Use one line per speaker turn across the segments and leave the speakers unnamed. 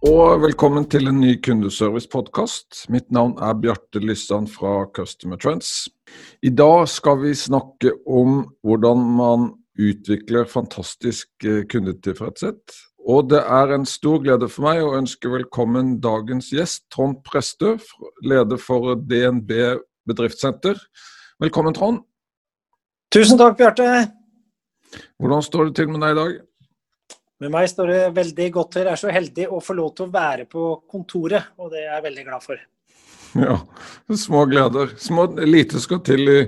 og velkommen til en ny kundeservice-podkast. Mitt navn er Bjarte Lysand fra Customer Trends. I dag skal vi snakke om hvordan man utvikler fantastisk eh, kundetilfredshet. Og det er en stor glede for meg å ønske velkommen dagens gjest, Trond Prestø, leder for DNB bedriftssenter. Velkommen, Trond.
Tusen takk, Bjarte.
Hvordan står det til med deg i dag?
Med meg står det veldig godt til. Jeg er så heldig å få lov til å være på kontoret, og det er jeg veldig glad for.
Ja, små gleder. Små, lite skal til i,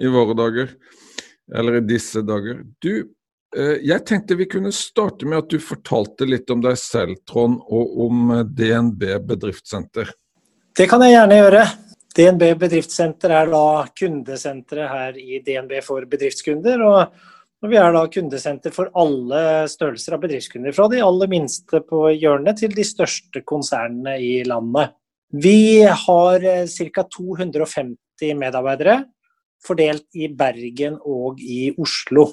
i våre dager. Eller i disse dager. Du, eh, jeg tenkte vi kunne starte med at du fortalte litt om deg selv, Trond, og om eh, DNB bedriftssenter.
Det kan jeg gjerne gjøre. DNB bedriftssenter er da kundesenteret her i DNB for bedriftskunder. og og vi er da kundesenter for alle størrelser av bedriftskunder. Fra de aller minste på hjørnet til de største konsernene i landet. Vi har ca. 250 medarbeidere fordelt i Bergen og i Oslo.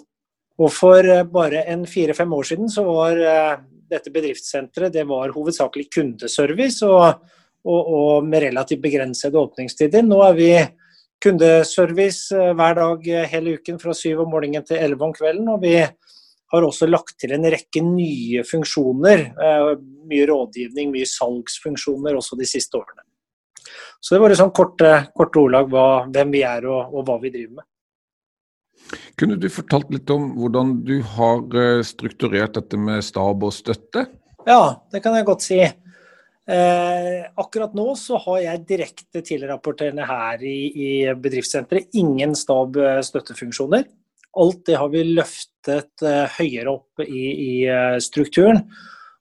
Og for eh, bare en fire-fem år siden så var eh, dette bedriftssenteret det var hovedsakelig kundeservice og, og, og med relativt begrensede åpningstider. Nå er vi kundeservice eh, hver dag eh, hele uken fra syv om morgenen til elleve om kvelden. Og vi har også lagt til en rekke nye funksjoner. Eh, mye rådgivning, mye salgsfunksjoner også de siste årene. Så det var sånn korte, korte ordlag hva, hvem vi er og, og, hva vi driver med.
Kunne du fortalt litt om hvordan du har strukturert dette med stab og støtte?
Ja, det kan jeg godt si. Eh, akkurat nå så har jeg direkte tilrapporterende her i, i bedriftssenteret ingen stab-støttefunksjoner. Eh, Alt det har vi løftet eh, høyere opp i, i eh, strukturen.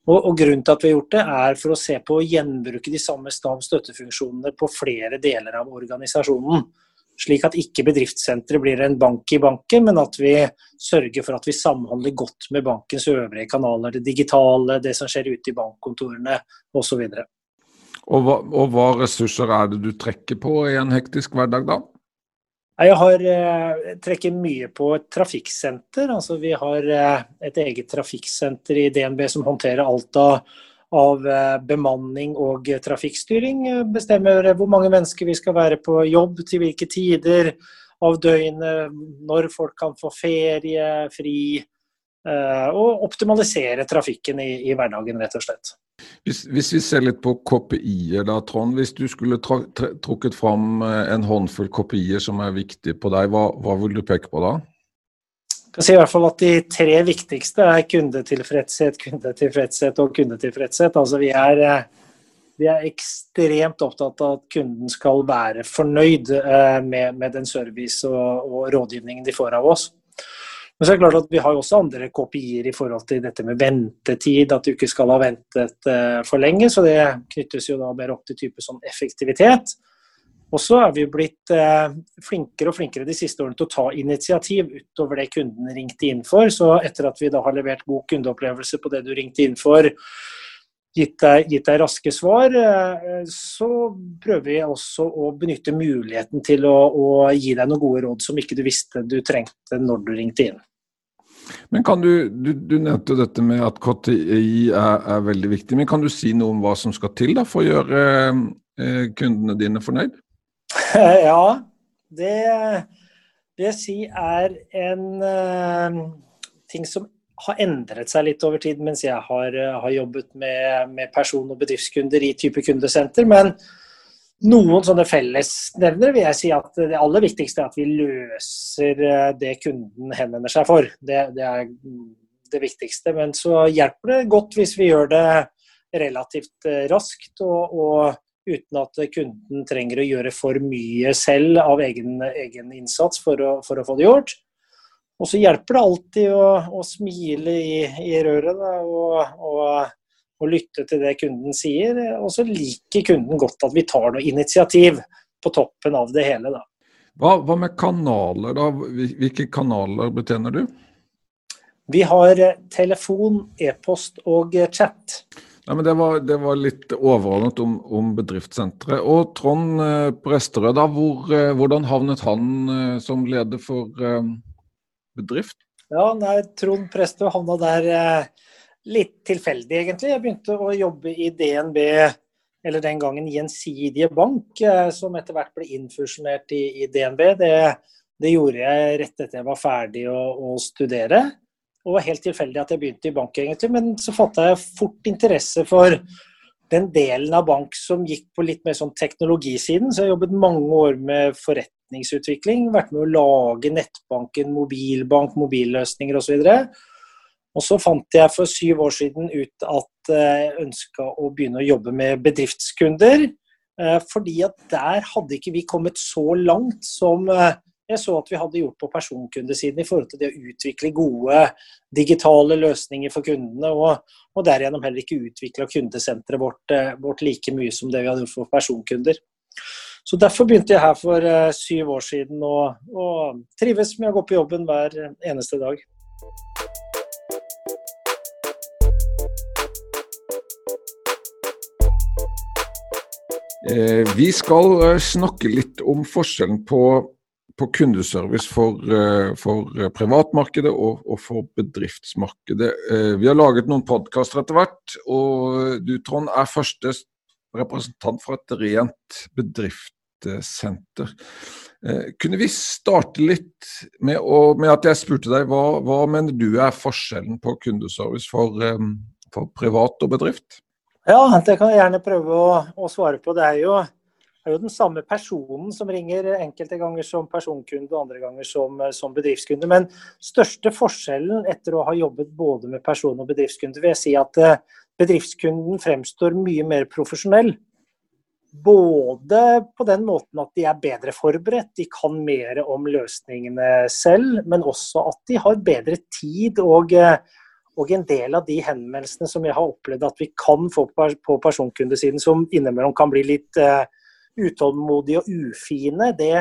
Og, og, Grunnen til at vi har gjort det, er for å se på å gjenbruke de samme stab-støttefunksjonene på flere deler av organisasjonen. Slik at ikke bedriftssenteret blir en bank i banken, men at vi sørger for at vi samhandler godt med bankens øvrige kanaler. Det digitale, det som skjer ute i bankkontorene osv.
Og, hva, og hva ressurser er det du trekker på i en hektisk hverdag, da?
Jeg har eh, trekker mye på et trafikksenter. Altså, vi har eh, et eget trafikksenter i DNB som håndterer alt av av eh, bemanning og trafikkstyring. Eh, bestemmer hvor mange mennesker vi skal være på jobb, til hvilke tider av døgnet, når folk kan få ferie, fri. Eh, og optimalisere trafikken i, i hverdagen, rett og slett.
Hvis, hvis, vi ser litt på KPI-er da, Trond. Hvis du skulle trukket fram en håndfull KPI-er som er viktige på deg, hva, hva vil du peke på da?
Kan si i hvert fall at De tre viktigste er kundetilfredshet, kundetilfredshet og kundetilfredshet. Altså vi er, eh, vi er ekstremt opptatt av at kunden skal være fornøyd eh, med, med den service og, og, rådgivningen de får av oss. Men så er det klart at vi har også andre kopier i forhold til dette med ventetid, at du ikke skal ha ventet eh, for lenge. Så det knyttes jo da mer opp til type sånn effektivitet. Og så er vi blitt eh, flinkere og flinkere de siste årene til å ta initiativ utover det kunden ringte inn for. Så etter at vi da har levert god kundeopplevelse på det du ringte inn for, gitt deg, gitt deg raske svar, eh, så prøver vi også å benytte muligheten til å, å, gi deg noen gode råd som ikke du visste du trengte når du ringte inn.
Men kan du, du, du nevnte dette med at KTI er, er, veldig viktig, men kan du si noe om hva som skal til da, for å gjøre eh, kundene dine fornøyd?
ja, det vil jeg si er en uh, ting som har endret seg litt over tid mens jeg har, uh, har jobbet med, med, person- og bedriftskunder i type kundesenter. Men noen sånne fellesnevnere vil jeg si at det aller viktigste er at vi løser uh, det kunden henvender seg for. Det, det, er det viktigste. Men så hjelper det godt hvis vi gjør det relativt raskt. og, og uten at kunden trenger å gjøre for mye selv av egen, egen innsats for å, for å, få det gjort. Og så hjelper det alltid å, å smile i, i røret da, og, og, og, lytte til det kunden sier. Og så liker kunden godt at vi tar noe initiativ. på toppen av det hele. da.
Hva, hva med kanaler, da? Hvilke kanaler betjener du?
Vi har eh, telefon, e-post og eh, chat.
Ja, det, var, det var litt overordnet om, om bedriftssenteret. Og Trond eh, Presterød, da, hvor, hvordan havnet han som leder for bedrift?
Ja, nei, Trond Presterød havna der litt tilfeldig, egentlig. Jeg begynte å jobbe i DNB eller den gangen Gjensidige Bank, eh, som etter hvert ble innfusjonert i, i DNB. Det, det, gjorde jeg rett etter jeg var ferdig å, å studere. Og det var helt tilfeldig at jeg begynte i bank, egentlig. Men så fatta jeg fort interesse for den delen av bank som gikk på litt mer sånn teknologisiden. Så jeg jobbet mange år med forretningsutvikling. Vært med å lage nettbanken, mobilbank, mobilløsninger osv. Og, så fant jeg for syv år siden ut at jeg ønska å begynne å jobbe med bedriftskunder. Eh, fordi at der hadde ikke vi kommet så langt som eh, jeg så at vi hadde gjort på personkundesiden i forhold til det å utvikle gode digitale løsninger for kundene, og, og derigjennom heller ikke utvikla kundesenteret vårt, eh, vårt, like mye som det vi hadde gjort for personkunder. Så Derfor begynte jeg her for syv år siden og, og trives med å gå på jobben hver eneste dag.
Eh, vi skal eh, snakke litt om forskjellen på, på kundeservice for, eh, for privatmarkedet og, og, for bedriftsmarkedet. Vi har laget noen podkaster etter hvert, og du Trond er første representant for et rent bedriftssenter. Kunne vi starte litt med, å, med at jeg spurte deg hva, hva mener du er forskjellen på kundeservice for, for privat og bedrift?
Ja, det kan jeg gjerne prøve å, å svare på. Det er, jo, er, jo, den samme personen som ringer enkelte ganger som personkunde og andre ganger som, som, bedriftskunde. Men største forskjellen etter å ha jobbet både med person- og bedriftskunde, vil jeg si at eh, bedriftskunden fremstår mye mer profesjonell. Både på den måten at de er bedre forberedt, de kan mer om løsningene selv, men også at de har bedre tid og eh, og en del av de henvendelsene som jeg har opplevd at vi kan få på personkundesiden, som innimellom kan bli litt uh, utålmodige og ufine, det,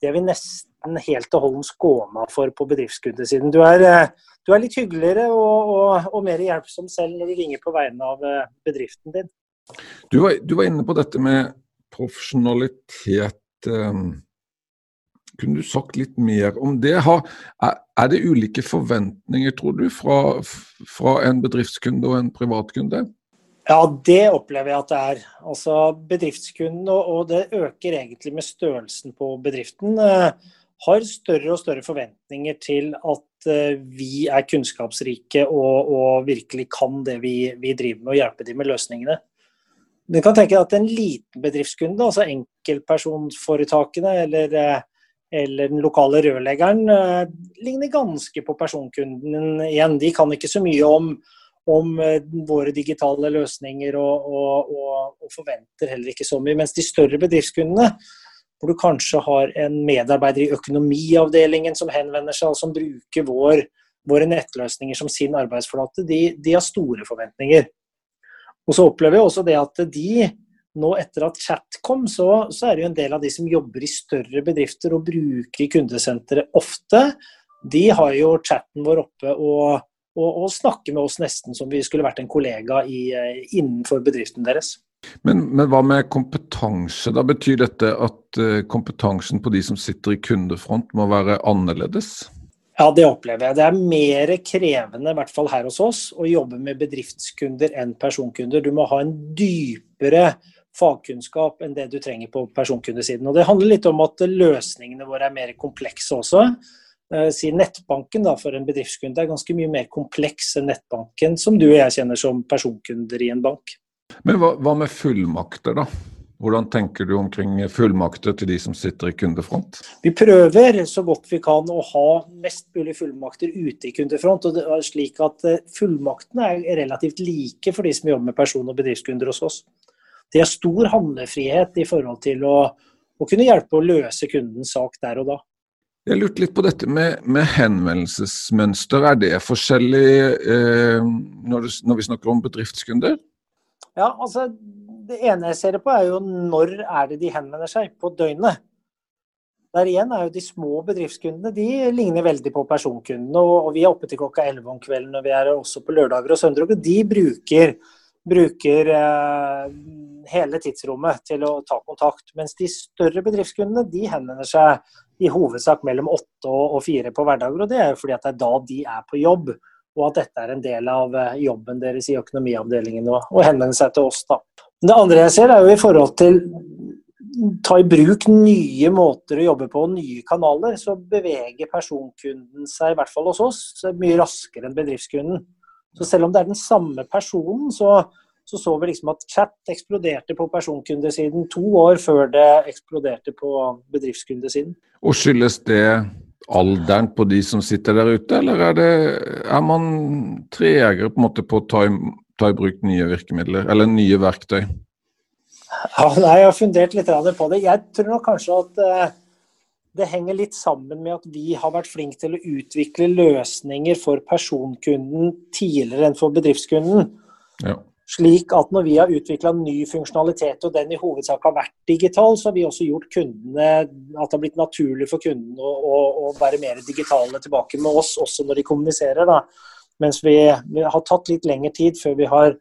det, er vi nesten helt og holdent skåna for på bedriftskundesiden. Du er, uh, du er litt hyggeligere og, og, og, mer hjelpsom selv når du ringer på vegne av uh, bedriften din.
Du var, du var, inne på dette med profesjonalitet. Um kunne du sagt litt mer om det? er det ulike forventninger, tror du, fra, fra en bedriftskunde og en privatkunde?
Ja, det opplever jeg at det er. Altså Bedriftskunden, og det øker egentlig med størrelsen på bedriften, eh, har større og større forventninger til at eh, vi er kunnskapsrike og, og virkelig kan det vi, vi, driver med, og hjelpe dem med løsningene. Du kan tenke deg at en liten bedriftskunde, altså enkeltpersonforetakene eller eh, eller den lokale rørleggeren ligner ganske på personkunden igjen. De kan ikke så mye om, om eh, våre digitale løsninger og, og, og, og, forventer heller ikke så mye. Mens de større bedriftskundene, hvor du kanskje har en medarbeider i økonomiavdelingen som henvender seg og som bruker vår, våre nettløsninger som sin arbeidsflate, de, de har store forventninger. Og så opplever jeg også det at de nå etter at chat kom, så, så, er det jo en del av de som jobber i større bedrifter og bruker kundesenteret ofte. De har jo chatten vår oppe og, og, og, snakke med oss nesten som vi skulle vært en kollega i, eh, innenfor bedriften deres.
Men, men, hva med kompetanse? Da Betyr dette at eh, kompetansen på de som sitter i kundefront må være annerledes?
Ja, det opplever jeg. Det er mer krevende, i hvert fall her hos oss, å jobbe med bedriftskunder enn personkunder. Du må ha en dypere fagkunnskap enn det du trenger på personkundesiden. Og Det handler litt om at løsningene våre er mer komplekse også. Eh, si Nettbanken da, for en bedriftskunde er ganske mye mer kompleks enn nettbanken som du og jeg kjenner som personkunder i en bank.
Men hva, hva med fullmakter, da? Hvordan tenker du omkring fullmakter til de som sitter i kundefront?
Vi prøver så godt vi kan å ha mest mulig fullmakter ute i kundefront. og det er slik at eh, Fullmaktene er relativt like for de som jobber med person- og bedriftskunder hos oss de har stor handlefrihet i forhold til å, å, kunne hjelpe å løse kundens sak der og da.
Jeg lurte litt på dette med, med henvendelsesmønster. Er det forskjellig eh, når, du, når, vi snakker om bedriftskunder?
Ja, altså det ene jeg ser på, er jo når er det de henvender seg på døgnet. Der igjen er jo de små bedriftskundene de ligner veldig på personkundene. Og, vi er oppe til klokka 11 om kvelden, og vi er også på lørdager og søndager. De bruker, bruker eh, hele tidsrommet til å ta kontakt. Mens de større bedriftskundene de henvender seg i hovedsak mellom åtte og fire på hverdager. Og det er fordi at det er da de er på jobb. Og at dette er en del av eh, jobben deres i økonomiavdelingen å henvende seg til oss. da. Det andre jeg ser, er jo i forhold til ta i bruk nye måter å jobbe på, nye kanaler, så beveger personkunden seg, i hvert fall hos oss, mye raskere enn bedriftskunden. Så selv om det er den samme personen, så så, så vi liksom at chat eksploderte på personkundesiden to år før det eksploderte på bedriftskundesiden.
Og Skyldes det alderen på de som sitter der ute, eller er, det, er man tregere på, en måte på å ta i, ta i bruk nye virkemidler, eller nye verktøy?
Ja, nei, Jeg har fundert litt på det. Jeg tror nok kanskje at uh, det henger litt sammen med at vi har vært flinke til å utvikle løsninger for personkunden tidligere enn for bedriftskunden. Ja. Slik at når vi har utvikla ny funksjonalitet, og den i hovedsak har vært digital, så har vi også gjort kundene at det har blitt naturlig for kundene å, å, å være mer digitale tilbake med oss, også når de kommuniserer. Da. Mens vi, vi har tatt litt lengre tid før vi har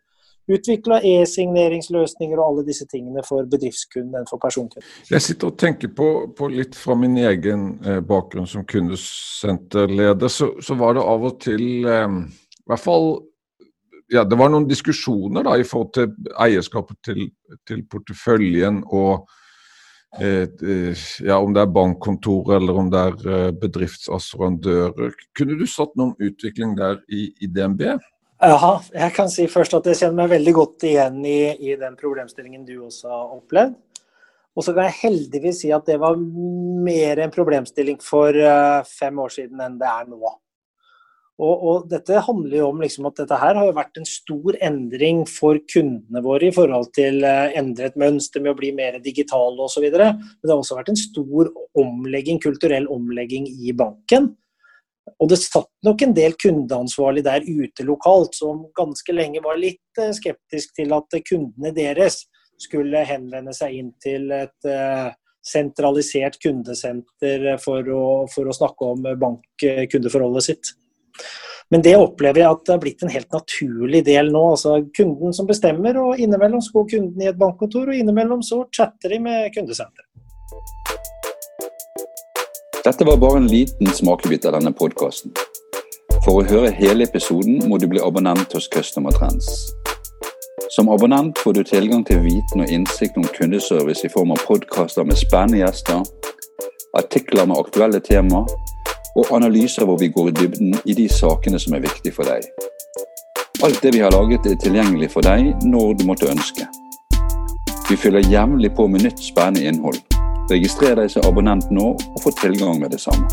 utvikla e-signeringsløsninger og alle disse tingene for bedriftskunden enn for personkunden.
Jeg sitter og tenker på, på litt fra min egen eh, bakgrunn som kundesenterleder, så, så, var det av og til eh, i hvert fall ja, det var noen diskusjoner da i forhold til eierskapet til, til porteføljen og eh, eh ja, om det er bankkontor eller om det er eh, bedriftsassurandører. Kunne du satt noen utvikling der i, i DNB?
Ja, jeg kan si først at jeg kjenner meg veldig godt igjen i, i den problemstillingen du også har opplevd. Og så kan jeg heldigvis si at det var mer en problemstilling for uh, fem år siden enn det er nå. Og, og dette handler jo om liksom at dette her har jo vært en stor endring for kundene våre i forhold til uh, endret mønster med å bli mer digitale osv. Men det har også vært en stor omlegging, kulturell omlegging i banken. Og det satt nok en del kundeansvarlig der ute lokalt som ganske lenge var litt eh, skeptisk til at kundene deres skulle henvende seg inn til et eh, sentralisert kundesenter for å, for å snakke om bankkundeforholdet sitt. Men det opplever jeg at det har blitt en helt naturlig del nå. altså Kunden som bestemmer, og innimellom så går kunden i et bankkontor, og innimellom så chatter de med kundesenteret.
Dette var bare en liten smakebit av denne podkasten. For å høre hele episoden må du bli abonnent hos Customer Trends. Som abonnent får du tilgang til viten og innsikt om kundeservice i form av podkaster med spennende gjester, artikler med aktuelle tema og analyser hvor vi går i dybden i de sakene som er viktige for deg. Alt det vi har laget er tilgjengelig for deg når du måtte ønske. Vi fyller jevnlig på med nytt spennende innhold. Registrer deg som abonnent nå og få tilgang med det samme.